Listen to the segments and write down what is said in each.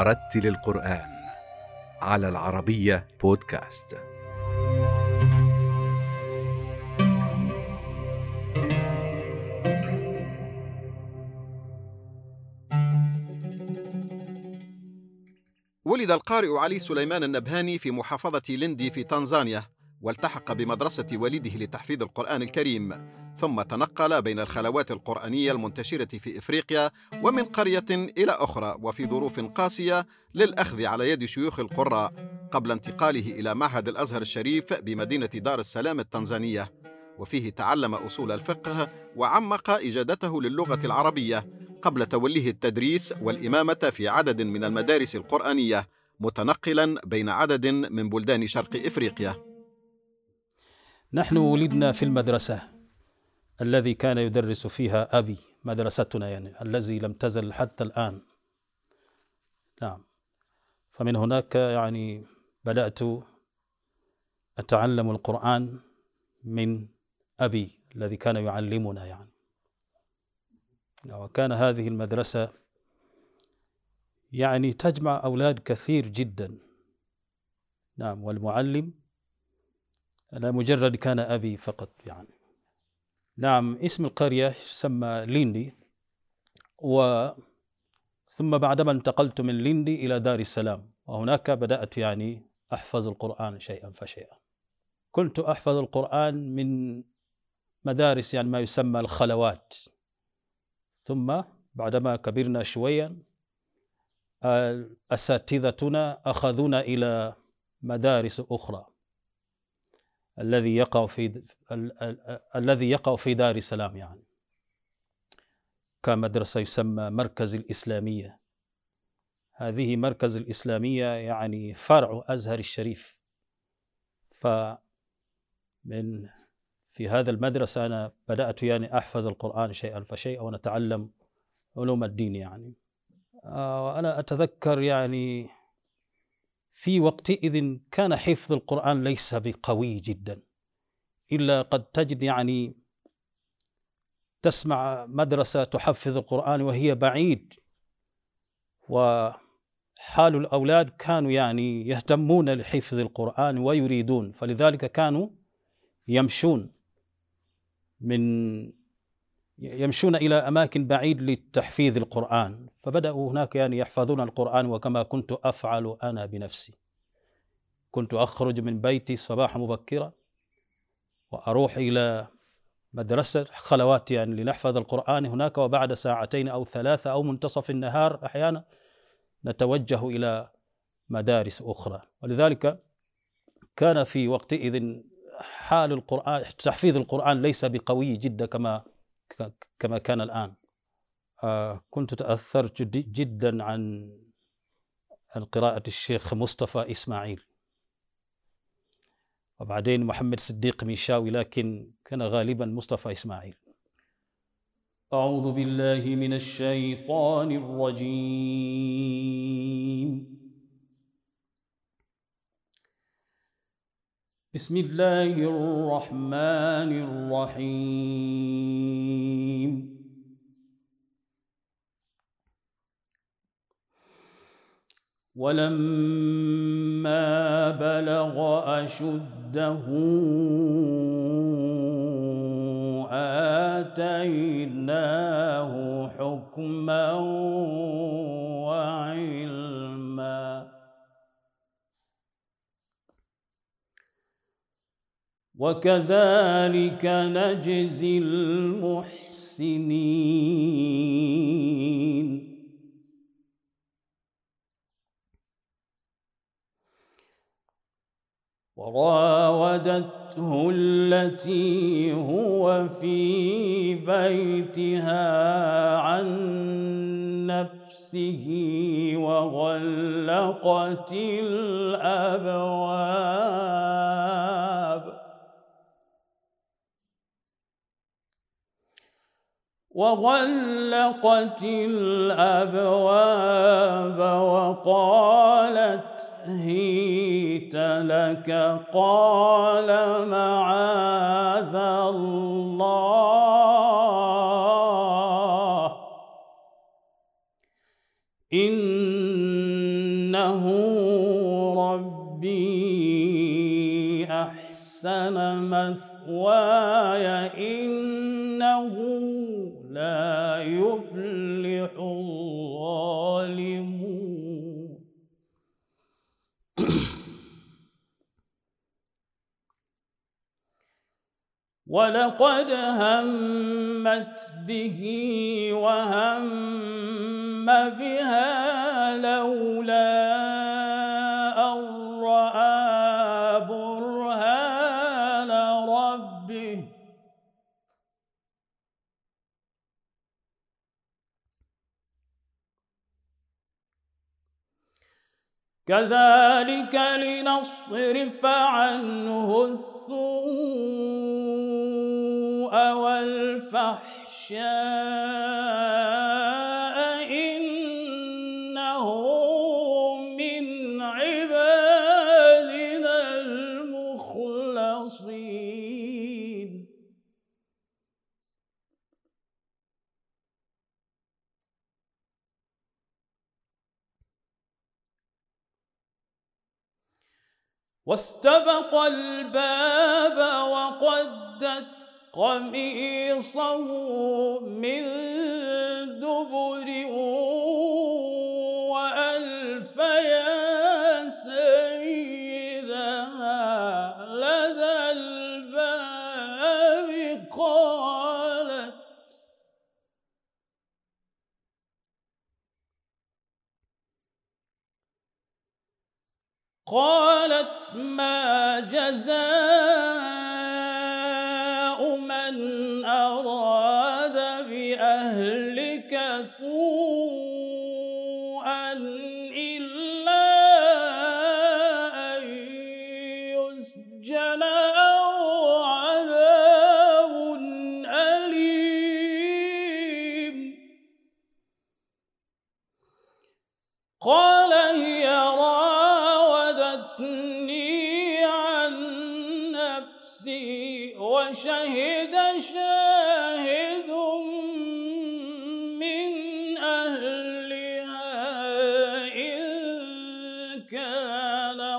ورتل القرآن على العربية بودكاست. ولد القارئ علي سليمان النبهاني في محافظة لندي في تنزانيا والتحق بمدرسة والده لتحفيظ القرآن الكريم ثم تنقل بين الخلوات القرآنية المنتشرة في إفريقيا ومن قرية إلى أخرى وفي ظروف قاسية للأخذ على يد شيوخ القراء قبل انتقاله إلى معهد الأزهر الشريف بمدينة دار السلام التنزانية. وفيه تعلم أصول الفقه وعمق إجادته للغة العربية قبل توليه التدريس والإمامة في عدد من المدارس القرآنية متنقلا بين عدد من بلدان شرق إفريقيا. نحن ولدنا في المدرسة. الذي كان يدرس فيها أبي مدرستنا يعني الذي لم تزل حتى الآن. نعم. فمن هناك يعني بدأت أتعلم القرآن من أبي الذي كان يعلمنا يعني. وكان هذه المدرسة يعني تجمع أولاد كثير جدا. نعم. والمعلم لا مجرد كان أبي فقط يعني. نعم اسم القرية يسمى ليندي و ثم بعدما انتقلت من ليندي إلى دار السلام وهناك بدأت يعني أحفظ القرآن شيئا فشيئا. كنت أحفظ القرآن من مدارس يعني ما يسمى الخلوات. ثم بعدما كبرنا شويا أساتذتنا أخذونا إلى مدارس أخرى. الذي يقع في الذي يقع في دار السلام يعني. كمدرسة يسمى مركز الإسلامية. هذه مركز الإسلامية يعني فرع أزهر الشريف. فمن في هذا المدرسة أنا بدأت يعني أحفظ القرآن شيئا فشيئا ونتعلم علوم الدين يعني. وأنا أتذكر يعني في وقتئذ كان حفظ القرآن ليس بقوي جدا إلا قد تجد يعني تسمع مدرسة تحفظ القرآن وهي بعيد وحال الأولاد كانوا يعني يهتمون لحفظ القرآن ويريدون فلذلك كانوا يمشون من يمشون إلى أماكن بعيد لتحفيظ القرآن. فبدأوا هناك يعني يحفظون القرآن وكما كنت أفعل أنا بنفسي. كنت أخرج من بيتي صباحا مبكرا وأروح إلى مدرسة خلوات يعني لنحفظ القرآن. هناك وبعد ساعتين أو ثلاثة أو منتصف النهار أحيانا نتوجه إلى مدارس أخرى. ولذلك كان في وقتئذ حال القرآن تحفيظ القرآن ليس بقوي جدا كما كما كان الآن. آه كنت تأثرت جدا عن قراءة الشيخ مصطفى إسماعيل. وبعدين محمد صديق ميشاوي لكن كان غالبا مصطفى إسماعيل. أعوذ بالله من الشيطان الرجيم. بسم الله الرحمن الرحيم. ولما بلغ أشده آتيناه حكما وكذلك نجزي المحسنين. وراودته التي هو في بيتها عن نفسه وغلقت الأبواب. وغلقت الأبواب وقالت هيت لك قال معاذ الله. إنه ربي أحسن مثواي. إنه ولقد همت به وهم بها لولا كذلك لنصرف عنه السوء والفحشاء. واستبق الباب وقدت قميصه من دبر قالت ما جزاء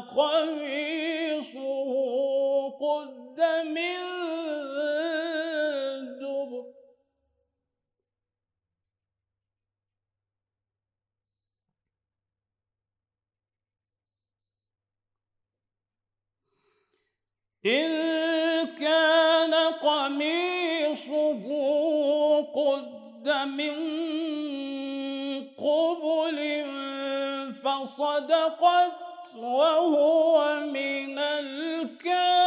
قميصه قد من دبر. إن كان قميصه قد من قبل فصدقت وهو من الكاذبين.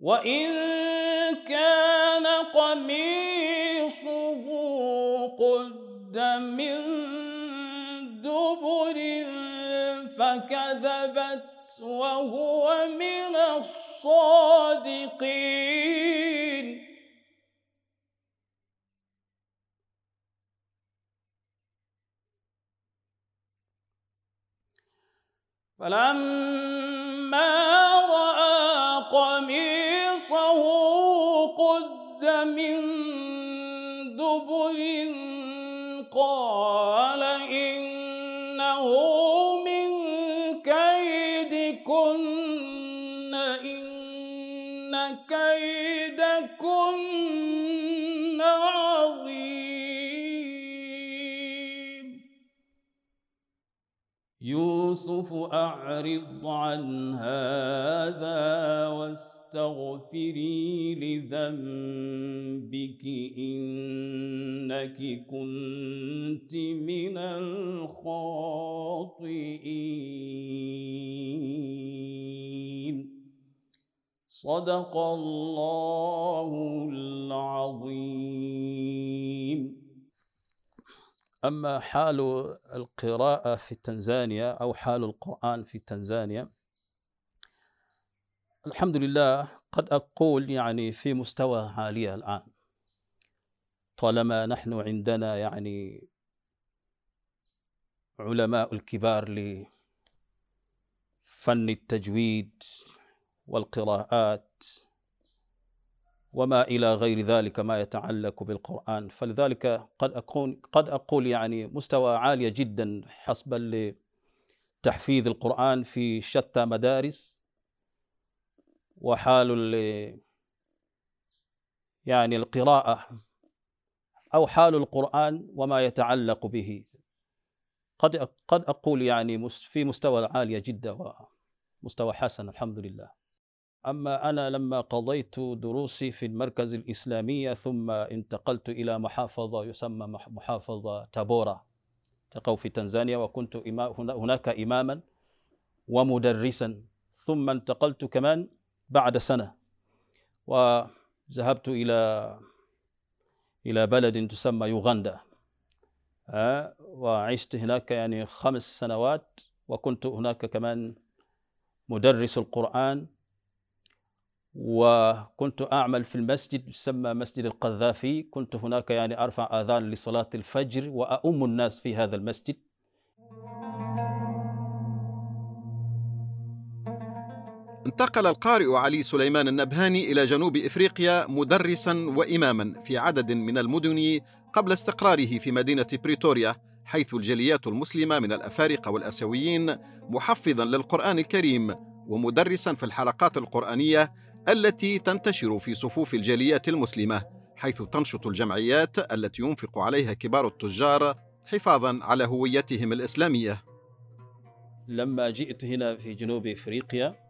وإن كان قميصه قد من فكذبت وهو من الصادقين. فلما رأى قميصه قد من دبر كيدكن إن كيدكن عظيم. يوسف أعرض عن هذا واستغفري لذنبك إنك كنت من الخاطئين. صدق الله العظيم. أما حال القراءة في تنزانيا أو حال القرآن في تنزانيا الحمد لله قد أقول يعني في مستوى عالية الآن. طالما نحن عندنا يعني علماء الكبار لفن التجويد والقراءات وما إلى غير ذلك ما يتعلق بالقرآن. فلذلك قد اكون قد أقول يعني مستوى عاليه جدا حسب لتحفيظ القرآن في شتى مدارس وحال يعني القراءة أو حال القرآن وما يتعلق به. قد قد أقول يعني في مستوى عالية جدا ومستوى حسن الحمد لله. أما أنا لما قضيت دروسي في المركز الإسلامية ثم انتقلت إلى محافظة يسمى محافظة تابورا تقو في تنزانيا وكنت هناك إماما ومدرسا. ثم انتقلت كمان بعد سنة. وذهبت إلى إلى بلد تسمى يوغندا. وعشت هناك يعني خمس سنوات وكنت هناك كمان مدرس القرآن. وكنت أعمل في المسجد يسمى مسجد القذافي. كنت هناك يعني أرفع آذان لصلاة الفجر وأؤم الناس في هذا المسجد. انتقل القارئ علي سليمان النبهاني إلى جنوب إفريقيا مدرسا وإماما في عدد من المدن قبل استقراره في مدينة بريتوريا حيث الجاليات المسلمة من الأفارقة والأسيويين محفظا للقرآن الكريم ومدرسا في الحلقات القرآنية التي تنتشر في صفوف الجاليات المسلمة حيث تنشط الجمعيات التي ينفق عليها كبار التجار حفاظا على هويتهم الإسلامية. لما جئت هنا في جنوب إفريقيا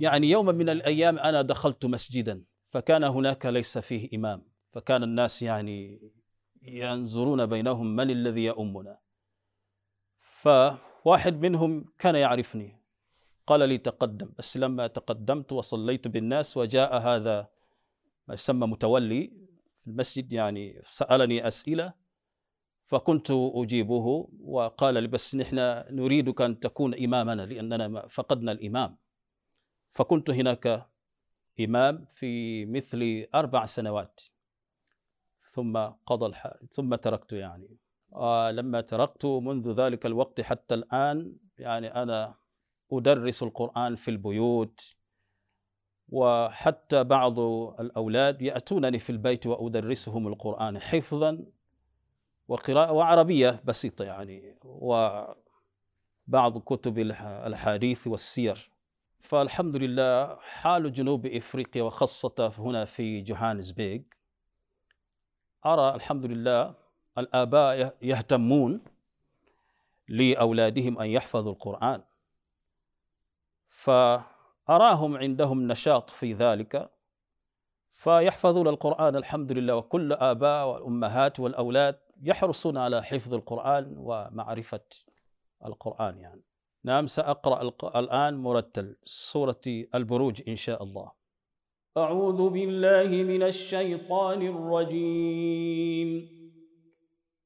يعني يوما من الأيام أنا دخلت مسجدا فكان هناك ليس فيه إمام فكان الناس يعني ينظرون بينهم من الذي يؤمنا. فواحد منهم كان يعرفني قال لي تقدم. بس لما تقدمت وصليت بالناس وجاء هذا ما يسمى متولي في المسجد يعني سألني أسئلة فكنت أجيبه وقال لي بس نحن نريدك أن تكون إمامنا لأننا فقدنا الإمام. فكنت هناك إمام في مثل أربع سنوات. ثم قضى الح... ثم تركت يعني. آه لما تركت منذ ذلك الوقت حتى الآن يعني أنا أدرس القرآن في البيوت وحتى بعض الأولاد يأتونني في البيت وأدرسهم القرآن حفظا وقراءة وعربية بسيطة يعني وبعض كتب الحديث والسير. فالحمد لله حال جنوب إفريقيا وخاصة هنا في جوهانسبيغ أرى الحمد لله الآباء يهتمون لأولادهم أن يحفظوا القرآن. فأراهم عندهم نشاط في ذلك فيحفظون القرآن الحمد لله وكل آباء والأمهات والأولاد يحرصون على حفظ القرآن ومعرفة القرآن يعني. نعم سأقرأ الآن مرتل سورة البروج إن شاء الله. أعوذ بالله من الشيطان الرجيم.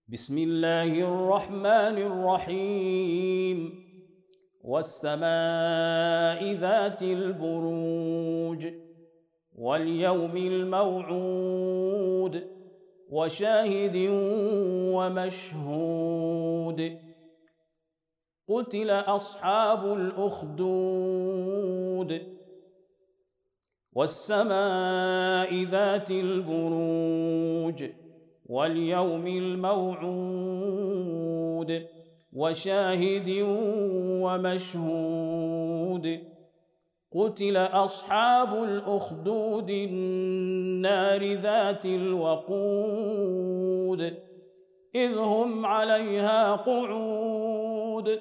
بسم الله الرحمن الرحيم. والسماء ذات البروج واليوم الموعود وشاهد ومشهود. قتل أصحاب الأخدود والسماء ذات البروج واليوم الموعود وشاهد ومشهود قتل أصحاب الأخدود النار ذات الوقود إذ هم عليها قعود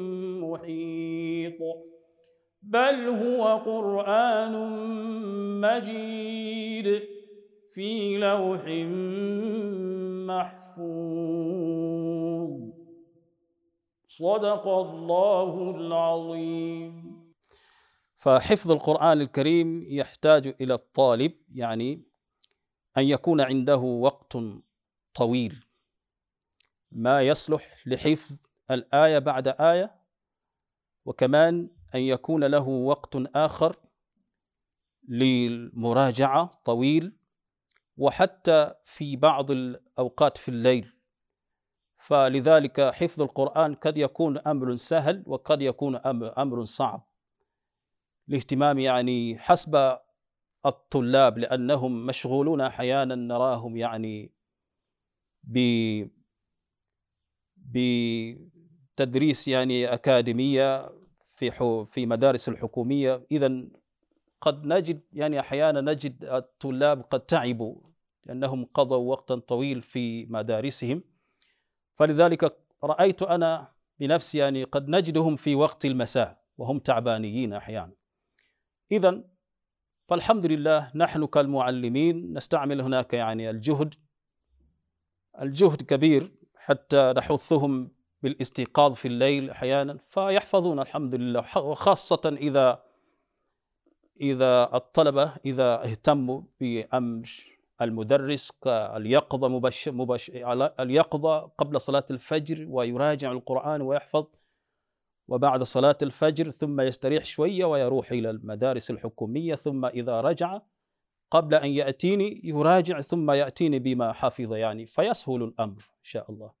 بل هو قرآن مجيد في لوح محفوظ. صدق الله العظيم. فحفظ القرآن الكريم يحتاج إلى الطالب يعني أن يكون عنده وقت طويل. ما يصلح لحفظ الآية بعد آية وكمان أن يكون له وقت آخر للمراجعة طويل وحتى في بعض الأوقات في الليل. فلذلك حفظ القرآن قد يكون أمر سهل وقد يكون أمر صعب. الاهتمام يعني حسب الطلاب لأنهم مشغولون أحيانا نراهم يعني ب بتدريس يعني أكاديمية في في مدارس الحكومية. إذا قد نجد يعني أحيانا نجد الطلاب قد تعبوا لأنهم قضوا وقتا طويل في مدارسهم. فلذلك رأيت أنا بنفسي يعني قد نجدهم في وقت المساء وهم تعبانيين أحيانا. إذا فالحمد لله نحن كالمعلمين نستعمل هناك يعني الجهد الجهد كبير حتى نحثهم بالاستيقاظ في الليل أحيانا فيحفظون الحمد لله وخاصة إذا إذا الطلبة إذا اهتموا بأمر المدرس كاليقظة مبشر مبشر اليقظة قبل صلاة الفجر ويراجع القرآن ويحفظ وبعد صلاة الفجر ثم يستريح شوية ويروح إلى المدارس الحكومية ثم إذا رجع قبل أن يأتيني يراجع ثم يأتيني بما حفظ يعني فيسهل الأمر إن شاء الله.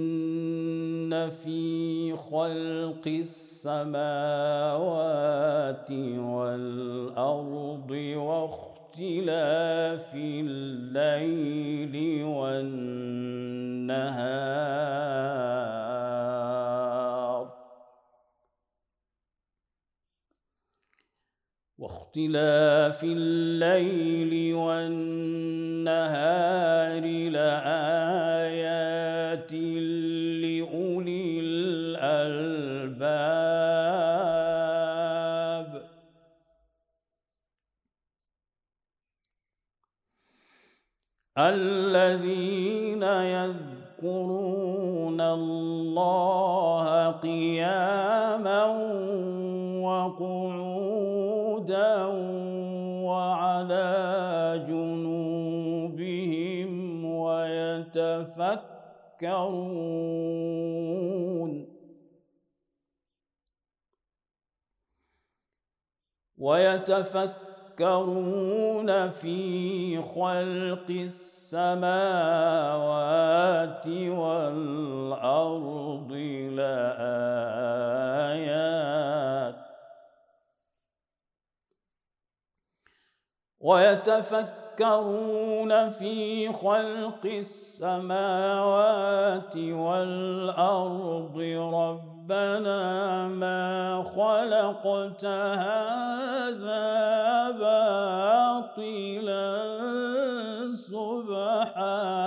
في خلق السماوات والأرض واختلاف الليل والنهار واختلاف الليل والنهار لآيات الذين يذكرون الله قياما وقعودا وعلى جنوبهم ويتفكرون ويتفكرون في خلق السماوات والأرض لآيات. ويتفكرون يتفكرون في خلق السماوات والأرض ربنا ما خلقت هذا باطلا سبحانك.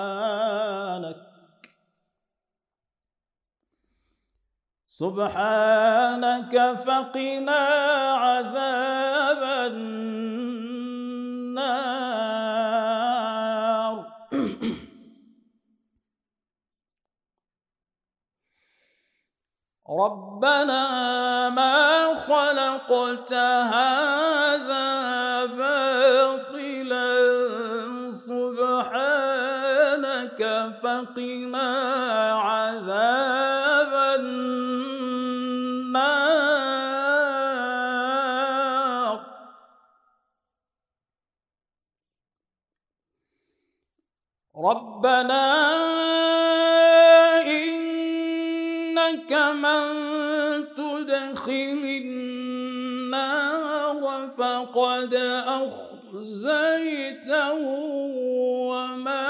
سبحانك فقنا عذاب النار. ربنا ما خلقت هذا باطلا. سبحانك فقنا عذاب أخزيته وما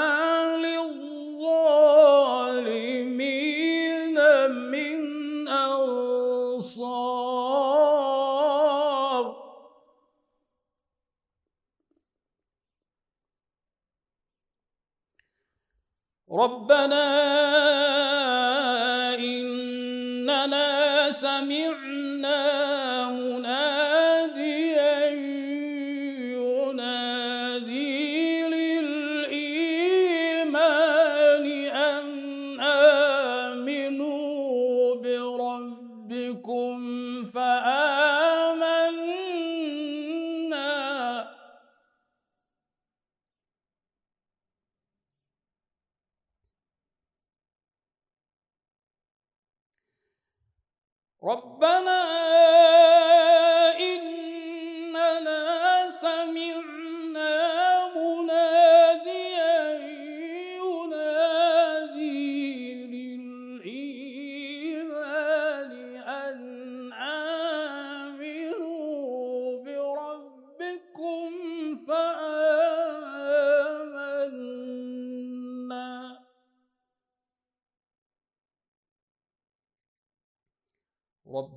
للظالمين من أنصار. ربنا إننا سمعنا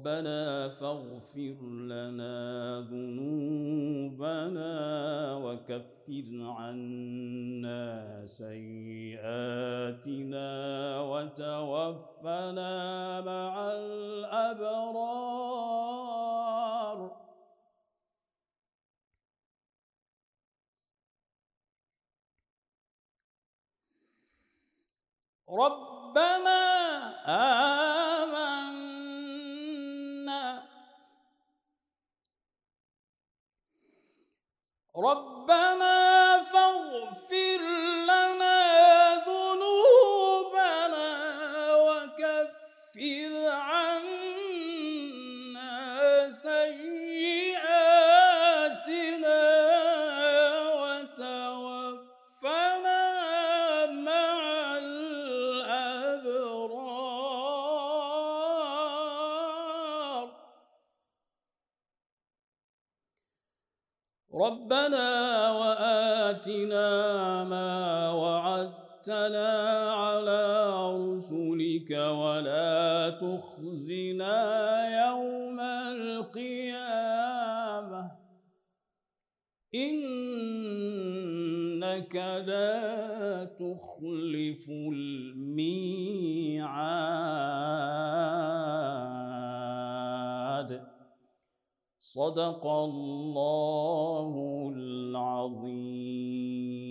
ربنا فاغفر لنا ذنوبنا وكفر عنا سيئاتنا وتوفنا مع الأبرار. ربنا آمنا ربنا رسلك ولا تخزنا يوم القيامة. إنك لا تخلف الميعاد. صدق الله العظيم.